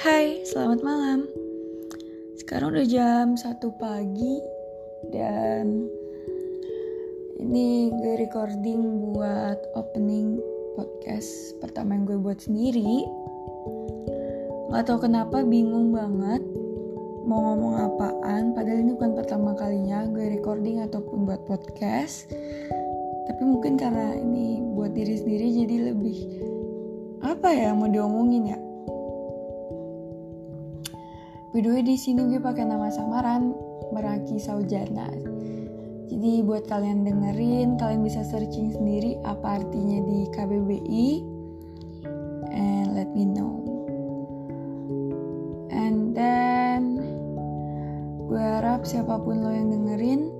Hai, selamat malam. Sekarang udah jam 1 pagi dan ini gue recording buat opening podcast pertama yang gue buat sendiri. Gak tau kenapa bingung banget mau ngomong apaan padahal ini bukan pertama kalinya gue recording ataupun buat podcast. Tapi mungkin karena ini buat diri sendiri jadi lebih apa ya mau diomongin ya By the way di sini gue pakai nama samaran Meraki Saujana. Jadi buat kalian dengerin, kalian bisa searching sendiri apa artinya di KBBI and let me know. And then gue harap siapa pun lo yang dengerin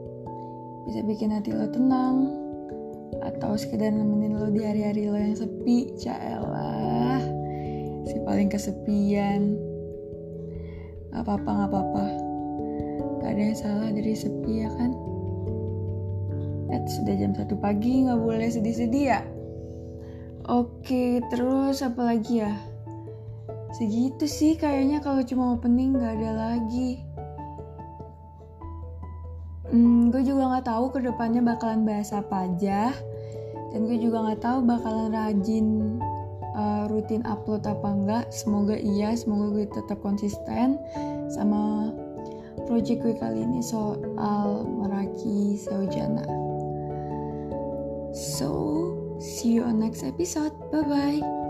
bisa bikin hati lo tenang atau sekedar nemenin lo di hari-hari lo yang sepi, caelah si paling kesepian. Gak apa-apa, gak apa-apa. Gak ada yang salah dari sepi ya kan? Eh, sudah jam satu pagi, gak boleh sedih-sedih ya? Oke, terus apa lagi ya? Segitu sih kayaknya kalau cuma opening gak ada lagi. Hmm, gue juga nggak tahu ke depannya bakalan bahas apa aja dan gue juga nggak tahu bakalan rajin uh, rutin upload apa enggak semoga iya semoga gue tetap konsisten sama project gue kali ini soal Meraki Saujana so see you on next episode. Bye bye